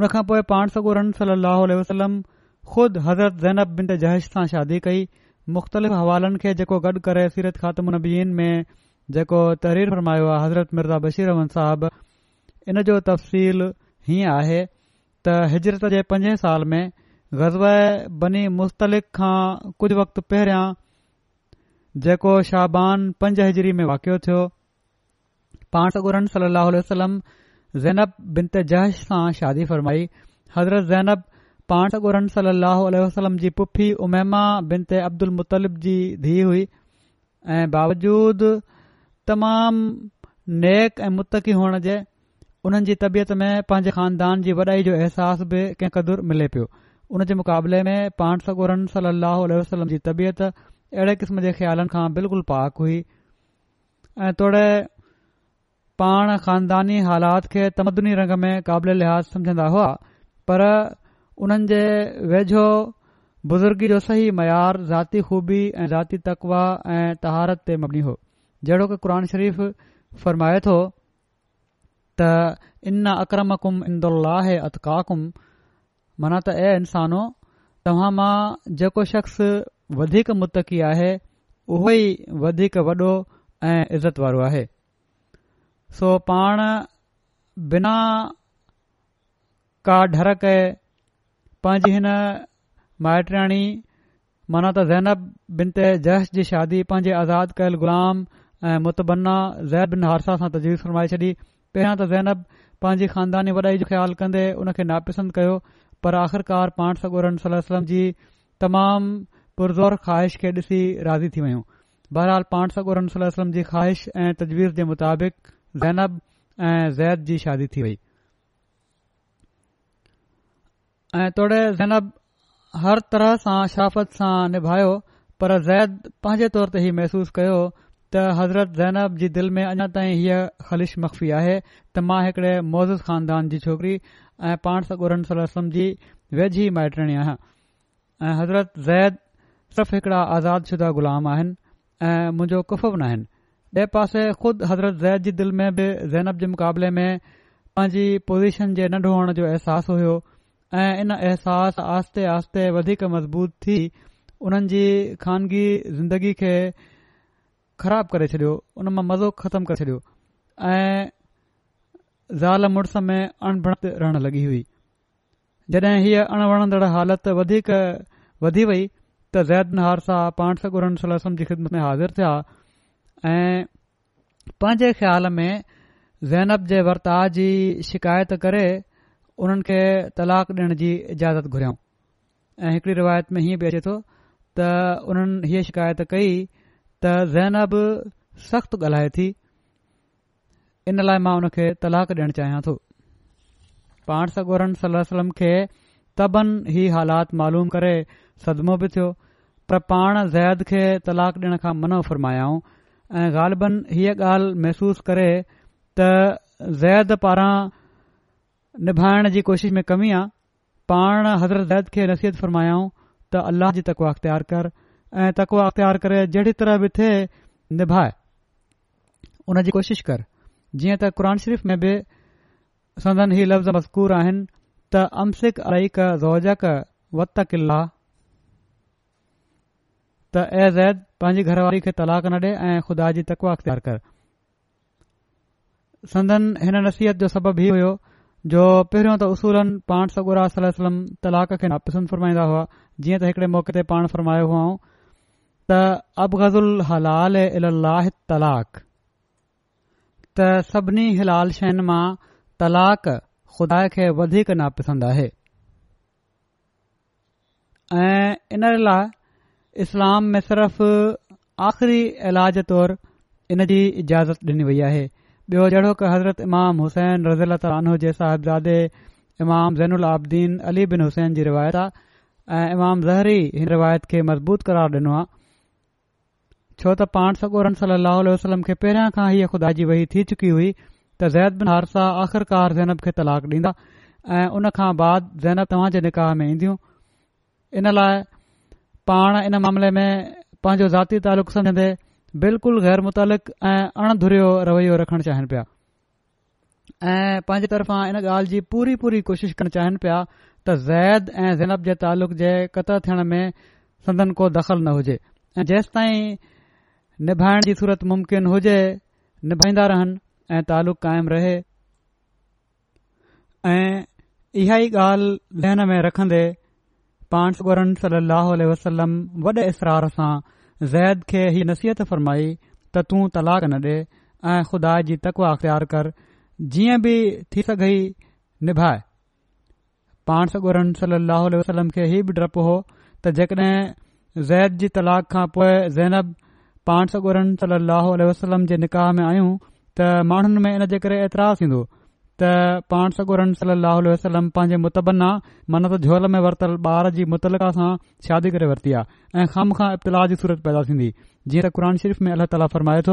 उन खां पोइ पाण सगोरन सली वसलम खुद हज़रत ज़ैनब बिन ते जश सां शादी कई मुख़्तलिफ़ हवालनि खे जेको गॾु करे सीरत ख़ातम नबीन में जेको तहरीर फरमायो आहे हज़रत मिर्ज़ा बशीर रहमन साहब इन जो तफ़सील हीअं आहे त हिजरत जे पंजे साल में ग़ज़व बनी मुस्तलिक खां कुझ वक्त पहिरियां जेको शाबान पंज हिजरी में वाक़ियो थियो पांठग गुरन सलाह ज़ैनब बिनते जहश सां शादी फरमाई हज़रत ज़ैनब पांठगुर सलम जी पुफी उमैमा बिनते अब्दुल मुतलिब जी धीउ हुई ऐं बावजूद तमाम नेक ऐं मुतक़ी हुअण जे उन्हनि जी तबियत में पंहिंजे ख़ानदान जी वॾाई जो अहसास बि कंहिं क़दुरु मिले पियो उन जे मुक़ाबले में पाण सगुरन सली अलसलम जी तबियत अहिड़े क़िस्म जे ख़्यालनि खां बिल्कुलु पाक हुई ऐं तोड़े पाण ख़ानदानी हालात खे तमदनी रंग में क़ाबिले लिहाज़ समझन्दा हुआ पर उन्हनि जे वेझो बुज़ुर्गी जो सही मयार ज़ाती ख़ूबी ऐं ज़ाती तक़वा ऐं तहारत ते मबणी हो जेड़ो क़ुर शरीफ़ फ़रमाए थो इन अक्रम कुम इन है अतका कुम माना त ए इंसानो तव्हां मां जेको शख़्स वधीक मुतक़ी आहे उहो ई वधीक वॾो ऐं इज़त वारो आहे सो पाण बिना का डर कए पांजी हिन माइटाणी माना त ज़ैनब बिनत जश जी शादी पंहिंजे आज़ादु कयलु ग़ुलाम ऐं मुतबना ज़ह बिन हारसा सां तजवीज़ सुरमाए छॾी पहिरियों त ज़ैनब पंहिंजी खानदानी वॾाई जो ख़्यालु कन्दे हुन खे नापस कयो पर आख़िरकार पाण सगोरन सलम जी तमामु पुरज़ोर ख़्वाहिश खे ॾिसी राज़ी थी वयूं बहरहाल पाण सलम जी ख़्वाहिश ऐं तजवीज़ जे ज़ैनब ऐं ज़ैद जी शादी थी वई तोड़े ज़ैनब हर तरह सां शाफ़त सां निभायो पर ज़ैद पंहिंजे तौर ते ई महसूस कयो त हज़रत जैनब जी दिलि में अञा ताईं हीअ ख़लिश मखफ़ी आहे त मां हिकड़े मौज़ ख़ानदान जी छोकिरी ऐं पाण सलम जी वेझी माइटणी आहियां ऐं हज़रत ज़ैद सिर्फ़ हिकड़ा आज़ाद शुदा ग़ुलाम आहिनि ऐं मुंहिंजो कुफ़ बि न ॿिए पासे ख़ुदि हज़रत ज़ैद जी दिलि में बि ज़ैनब जे मुक़ाबले में पंहिंजी पोज़ीशन जे नंढो हुअण जो अहसासु हुयो ऐं इन अहसास आहिस्ते आहिस्ते वधीक मज़बूत थी उन्हनि जी ख़ानगी ज़िंदगी खे ख़राब करे छॾियो उन मां मज़ो ख़तमु करे छॾियो ऐं ज़ाल मुड़ुस में अणबण रहण लॻी हुई जॾहिं हीअ अणबणंदड़ हालति वधीक वधी वई त ज़ैद नहार सां पाणसुर में हाज़िर थिया ऐं पंहिंजे ख़्याल में ज़ैनब जे वर्ताव जी शिकायत करे उन्हनि खे तलाक ॾियण जी इजाज़त घुरियऊं ऐं हिकड़ी रिवायत में हीअं बि अचे थो त उन्हनि हीअ शिकायत कई त ज़ैनब सख़्तु ॻाल्हाए थी इन लाइ मां उन खे तलाक़ ॾियणु चाहियां थो पाण सगोरन सलम खे तबन ही हालात मालूम करे सदमो बि थियो पर पाण ज़ैद खे तलाक़ ॾियण खां मनो फ़रमायाऊं ऐं ग़ालिबनि हीअ ॻाल्हि महसूस करे त ज़ैद पारां निभाइण जी कोशिश में कमी आ पाण हज़रत ज़ैद खे नसीहत फ़रमायाऊं त अलाह जी तकवाख़ तयारु कर ऐं तकवा अख़्तियार करे जहिड़ी तरह बि थे निभाए हुन जी कोशिश कर जीअं त क़ुर शरीफ़ में बि संदन ही लफ़्ज़ मज़कूर आहिनि त अम्सिक अत किला त ऐज़ैद पंहिंजी घरवारी खे तलाक न ॾे ऐं खुदा जी तकवा अख़्तियार कर सदन हिन नसीहत जो सबब ई हो जो पहिरियों त उसूलनि पाण सगुर तलाक खे फ़रमाईंदा हुआ जीअं त हिकड़े मौक़े ते पाण फ़रमायो हुआ अबगज़ुल हलाल ग़ज़ल हलाल तलाक़ त सभिनी हिलाल शयुनि मां तलाक़ ख़ुदा खे वधीक नापसंद आहे ऐं इन लाइ इस्लाम में सिर्फ़ आख़िरी इलाज तौर इन जी इजाज़त डि॒नी वई आहे ॿियो जहिड़ो की हज़रत इमाम हुसैन रज़ील अल जे साहिब जादे इमाम ज़ैनुल आब्दीन अली बिन हुसैन जी रिवायत आहे ऐं इमाम ज़हरी हिन रिवायत खे मज़बूत करार ॾिनो आहे छो त पाण सगोरन सली वसलम खे पहिरियां खां हीअ ख़ुदा जी वही थी चुकी हुई त ज़ैद बिन हारसा आख़िरकार ज़ैनब खे तलाक ॾींदा ऐ उन बाद ज़ैनब तव्हां निकाह में ईंदियूं इन लाइ पाण इन मामले में पंहिंजो जाती तालुक़ सम्झंदे बिल्कुलु गैर मुतलक ऐं अणधुरियो रवैयो रखणु चाहिन पिया ऐं पंहिंजी तरफ़ां इन ॻाल्हि जी पूरी पूरी कोशिश करणु चाहिन पिया त ज़ैद ऐं ज़ैनब जे तालुक़ जे क़तल थियण में संदन को दख़ल न हुजे ऐं जेसि ताईं निभाइण जी सूरत मुमकिन हुजे निभाईंदा रहनि ऐं तालुक़ु कायमु रहे ऐं इहा ई ॻाल्हि लहन में रखंदे पाण सॻोरनि सलाहु उल वसलम वॾे इसरार सां ज़ैद खे ई नसीहत फ़रमाई त طلاق तलाक न ॾे ऐं खुदा जी तकवा अख़्तियार कर जीअं बि थी सघई निभाए पाण सगोरनि सलाहु वसलम खे इहो बि डपु हो त जेकॾहिं ज़ैद जी तलाक खां पोइ ज़ैनब पाण सगोरन गुरन सल अल जे निकाह में आहियूं त माण्हुनि में इन जे करे एतिरा थींदो त पाण सो गोरन वसलम पंहिंजे मुतबना मन त झोल में वरतलु ॿार जी मुतलका सां शादी करे वरती आहे ऐं ख़म खा इब्तलाह जी सूरत पैदा थींदी जीअं त क़रान शरीफ़ में अल्लाह ताला फरमाए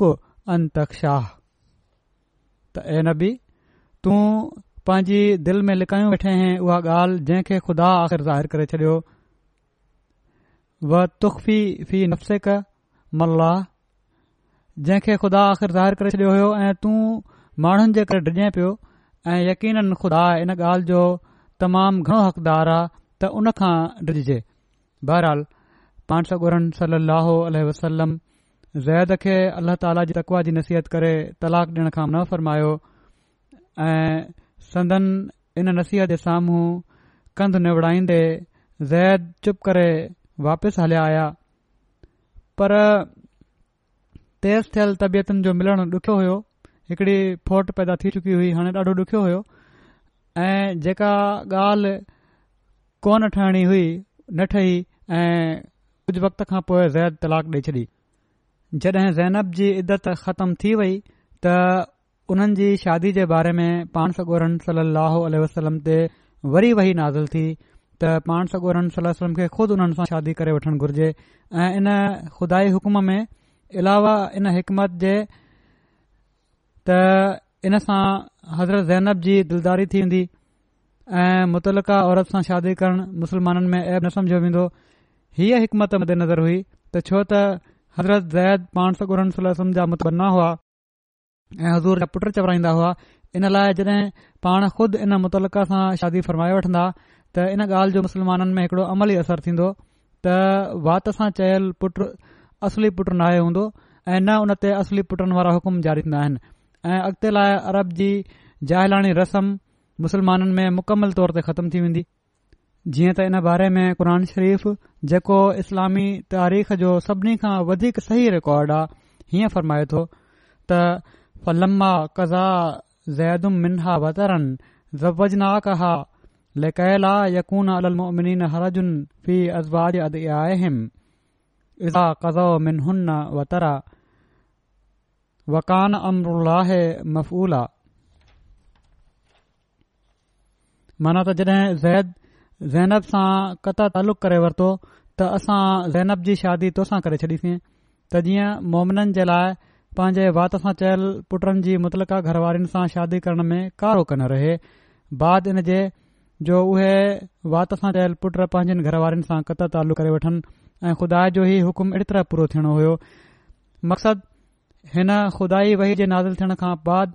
थो त ए नबी अ पंहिंजी दिलि में लिकायूं वेठे हैं उहा ॻाल्हि जंहिंखे ख़ुदा आख़िर ज़ाहिर करे छॾियो व तुख़फ़ी फी फी नफ़्सेक मल्हाह जंहिंखे ख़ुदा आख़िर ज़ाहिर करे छडि॒यो हो ऐं तूं माण्हुनि जे करे डिॼे पियो ऐं यकीन खुदा इन ॻाल्हि जो तमामु घणो हक़दार आहे त उन खां डिॼजे बहरहाल पांसुर सली वसलम ज़ैद खे अल्ल्ह ताली जी तकवा जी नसीहत करे तलाक डि॒यण खां न फरमायो संदन इन नसीह जे साम्हूं कंध निविड़ाईंदे ज़ैद चुप करे वापसि हलिया आया पर तेज़ थियल तबीअतुनि जो मिलणु ॾुखियो हुयो हिकड़ी फोट पैदा थी चुकी हुई हाणे ॾाढो ॾुखियो हुयो ऐं जेका ॻाल्हि कोन ठहणी हुई न ठही ऐं कुझु वक़्त खां पोइ ज़ैद तलाक ॾेई छॾी जॾहिं ज़ैनब जी इदत ख़तम थी वई त उन्हनि जी शादी जे बारे में पाण सगोरन सगोरम वसलम ते वरी वही नाज़िल थी त पाण सगोरन सलम खे ख़ुदि उन्हनि सां शादी करे वठणु घुर्जे ऐं इन खुदााई हुकुम में इलावा इन हिकमत जे त इन सां हज़रत ज़ैनब जी दिलदारी थी वेंदी ऐं मुतलका औरत सां शादी करणु मुस्लमाननि में ऐ न सम्झो वेंदो हीअ हिकमत मदे नज़र हुई त छो त हज़रत ज़ैद पाण सगोरन सलम जा मुतबना हुआ ऐं हज़ूर जा पुट चबराईंदा हुआ इन लाइ जॾहिं पाण ख़ुदि इन मुतल्का सां शादी फरमाए वठंदा त इन ॻाल्हि जो मुसलमाननि में हिकड़ो अमली असर थींदो त वात सां चयल पुट असली पुट नाहे हूंदो ऐं न उन ते असली पुटनि वारा हुकुम जारी थींदा आहिनि ऐं अॻिते लाइ अरब जी जहिलाणी रस्म मुसलमाननि में मुकमल तौर ते ख़तम थी वेंदी जीअं त इन बारे में क़ुर शरीफ़ जेको इस्लामी तारीख़ जो सभिनी खां वधीक सही रिकॉर्ड आहे हीअं फ़रमाए थो त قضا قضا زید منها حرج ازواج اذا منهن امر الله माना ज़ैनब सां कत तालुक़ वरितो त असां ज़ैनब जी शादी तोसां करे छॾीसीं त जीअं मोमिनन जे लाइ पंहिंजे वात सां चयल पुटनि जी मुतला घरवारनि सां शादी करण में कारो कन रहे बाद इन जे जो उहे वात सां चयल पुट पंहिंजनि घर सां कत तालू करे वठनि ऐं खुदा जो ई हुकुम अहिड़ी तरह पूरो थियणो हो मक़सद हिन खुदाई वही जे नाज़िल थियण खां बाद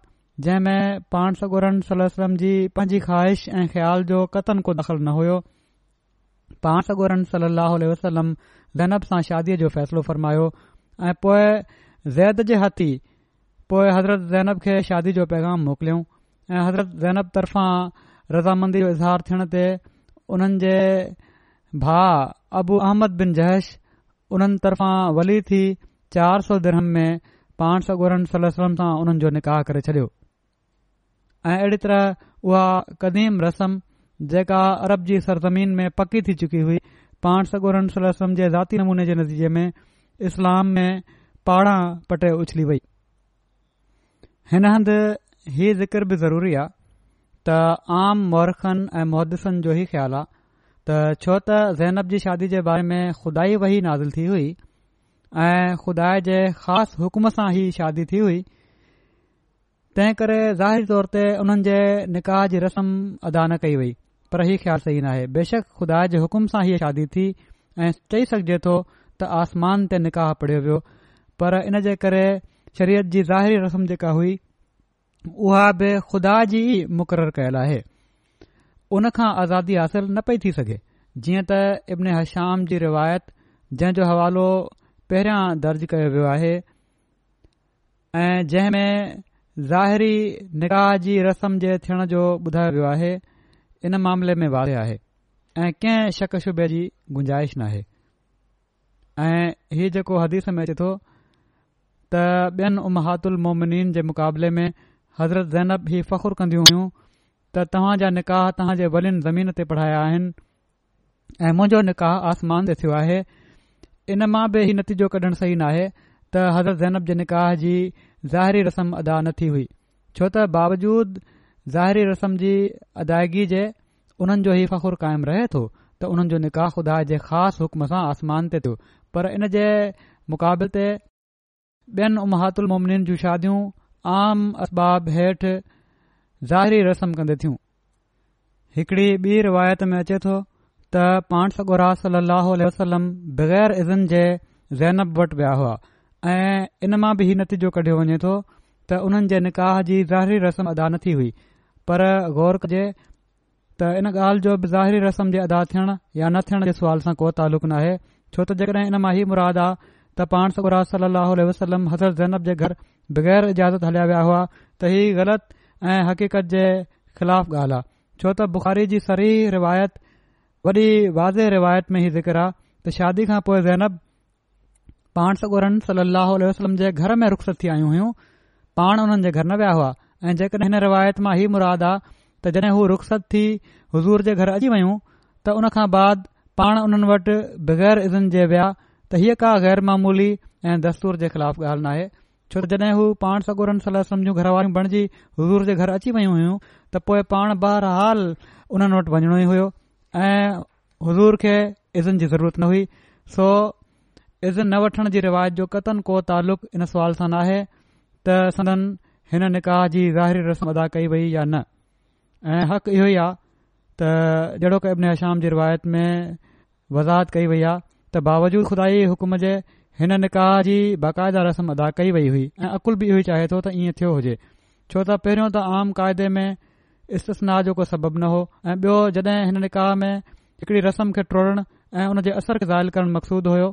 जंहिं में पाण सागोरन सल वसलम जी पंहिंजी ख़्वाहिश ऐं ख़्याल जो कतन को दख़ल न हुयो पाण सगोरन सल अल वसलम लनब सां शादीअ जो फ़ैसिलो फरमायो ऐं पोए ज़ैद जे हाथी पोइ हज़रत ज़ैनब खे शादी जो पैगाम मोकिलियऊं ऐं हज़रत ज़ैनब तरफ़ां रज़ामंदी जो इज़हार थियण ते उन्हनि जे भा अबू अहमद बिन जएश उन्हनि तरफ़ां वली थी चार सौ धर्म में पाण सगोरनि सलाह انن جو نکاح जो निकाह करे छडि॒यो ऐं अहिड़ी तरह उहा क़दीम रसम जेका अरब जी सरज़मीन में पकी थी चुकी हुई पाण सगोरन सलम जे ज़ाती नमूने जे नतीजे में पारां पटे उछली वेई हिन हंधि हीउ ज़िक्र बि ज़रूरी आहे त आम मौरखन ऐं मुहदिसनि जो ई ख़्यालु आहे त छो त ज़ैनब जी शादी जे बारे में खु़ाई वही नाज़िल थी हुई ऐं खुदा जे ख़ासि हुकुम सां ई शादी थी हुई तंहिं करे ज़ाहिरी तौर ते हुननि जे निकाह जी रस्म अदा न कई वई पर ही ख़्यालु सही नाहे बेशक ख़ुदा जे हुकुम सां ई शादी थी ऐं चई सघिजे थो त आसमान ते निकाह पढ़ियो वियो पर इन जे करे शरीयत जी ज़ाहिरी रस्म जेका हुई उहा बि खुदा जी मुक़ररु कयल आहे उन खां आज़ादी हासिल न पई थी सघे जीअं त इब्न हशाम जी रिवायत जंहिंजो हवालो पहिरियां दर्ज कयो वियो आहे ऐं जंहिं में ज़ाहिरी निकाह जी रस्म जे थियण जो ॿुधायो वियो आहे इन मामले में वाज़े आहे ऐं कंहिं शक़ शुबे जी गुंजाइश न आहे ऐं हीउ जेको हदीस में अचे थो त ॿियनि उमहातु उलमोमिन जे मुक़ाबले में हज़रत ज़ैनब ही फ़खुरु कंदियूं हुयूं त तव्हां जा निकाह तव्हांजे वलिन ज़मीन ते पढ़ाया आहिनि ऐं मुंहिंजो निकाह आसमान ते थियो आहे इन मां बि इहो नतीजो कढणु सही नाहे त हज़रत ज़ैनब जे निकाह जी ज़ाहिरी रस्म अदा न थी हुई छो त बावजूद ज़ाहिरी रस्म जी अदायगी जे उन्हनि जो ई फ़खुरु क़ाइमु रहे थो त उन्हनि जो निकाह ख़ुदा जे ख़ासि हुकम सां आसमान ते थियो पर इन जे मुक़ाबले ते ॿियनि महातुलमोमिन जूं शादियूं आम असबाब हेठि ज़ाहिरी रस्म कंदियूं थियूं हिकड़ी ॿी रिवायत में अचे थो त पाण वसलम बग़ैर इज़न जे ज़ैनब वटि विया हुआ ऐं इन मां बि हीउ नतीजो कढियो वञे थो त उन्हनि जे निकाह जी ज़ाहिरी रस्म अदा न थी हुई पर ग़ौर कजे त इन ॻाल्हि जो बि ज़ाहिरी रस्म जे अदा थियण या न थियण जे सुवाल सां को तालुक़ु नाहे छो त जेकॾहिं इन मां ई मुराद आहे त पाण सॻुरा सलाहु आल वसलम हसर जैनब जे घर बग़ैर इजाज़त हलिया विया हुआ त इहा ग़लति ऐं हक़ीक़त जे ख़िलाफ़ ॻाल्हि आहे छो त बुखारी जी सरी रिवायत वॾी वाज़े रिवायत में ई ज़िकर आहे त शादी खां पोइ ज़ैनब पाण सॻु सल अह जे घर में रुख़्स थी आयूं हुयूं पाण हुननि जे घर न विया हुआ ऐं जेकॾहिं हिन रिवायत मां ही मुरादु आहे त जॾहिं हू रुख़स थी हज़ूर जे घर अची वयूं त हुन खां बाद पाण उन्हनि वटि बग़ैर इज़न जे विया त हीअ का ग़ैरमामूली ऐं दस्तूर जे ख़िलाफ़ ॻाल्हि नाहे छो त जॾहिं हू पाण सां गुरनि सलाह सम्झूं घरवारियूं बणिजी हज़ूर जे घर अची वयूं हुयूं त पोएं पाण बाहिरहाल उन्हनि वटि वञणो ई हुयो ऐं हुज़ूर खे इज़न जी ज़रूरत न हुई सो इज़न न वठण जी रिवायत जो कतन को तालुक़ु इन सुवाल सां नाहे त सदन हिन निकाह जी ज़ाहिरी रस्म अदा कई वई या न ऐं हक़ इहो ई आहे त जहिड़ो की अबन शाम जी रिवायत में वज़ाहत कई वई आहे त बावजूद ख़ुदा हुकुम जे हिन निकाह जी बाक़ायदा रस्म अदा कई वई हुई ऐं अकुल बि इहो ई चाहे थो त ईअं थियो हुजे छो त पहिरियों त आम क़ायदे में इस्तना जो को सबबु न हो ऐं बि॒यो जड॒हिं हिन निकाह में हिकड़ी रस्म खे टोड़ण ऐं उन जे असर खे ज़ाइल करणु मक़सूदु हुयो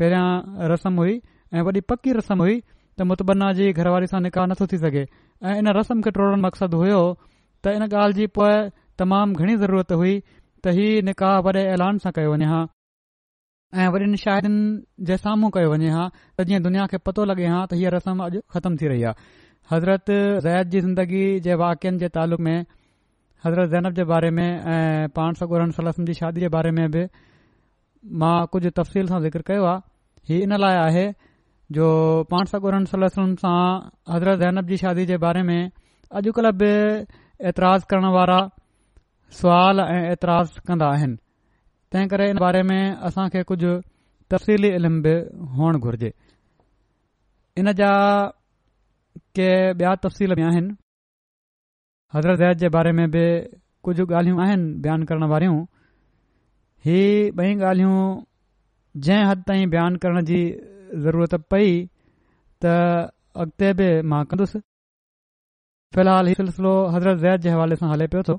पहिरियां रस्म हुई ऐं वॾी पकी रस्म हुई त मुतबन्ना जी घरवारी सां निकाह नथो थी सघे ऐं इन रस्म खे टोड़ण मक़सदु हुयो त इन ॻाल्हि जी पोइ तमामु घणी ज़रूरत हुई त इहा निकाह वॾे ऐलान सां कयो वञे हा ऐं वॾनि शाइरिन जे साम्हूं कयो वञे हा त जीअं दुनिया खे पतो लॻे हा त हीअ रस्म अॼु ख़तमु थी रही आहे हज़रत ज़ैद जी ज़िंदगी जे वाक्यनि जे तालुक़ में हज़रत ज़ैनब जे बारे में ऐं पाण सॻु सलसन जी शादीअ जे बारे में बि मां कुझु तफ़सील सां ज़िक्र कयो आहे हीउ इन लाइ आहे जो पान सलसम सां हज़रत ज़ैनब जी शादी जे बारे में अॼुकल्ह बि ऐतराज़ करण वारा सुवाल ऐं एतिराज़ कंदा आहिनि तंहिं करे इन बारे में असां खे कुझु तफ़सीली इल्म बि हुअणु घुरिजे इन जा के ॿिया तफ़सील बि आहिनि हज़रत ज़हत जे बारे में बि कुझु ॻाल्हियूं आहिनि बयानु करण वारियूं हीअ ॿई ॻाल्हियूं जंहिं हद ताईं बयानु करण जी ज़रूरत पई त अॻिते बि मां कंदुसि फ़िलहालु हीउ सिलसिलो हज़रत ज़ैद जे हवाले सां हले पियो थो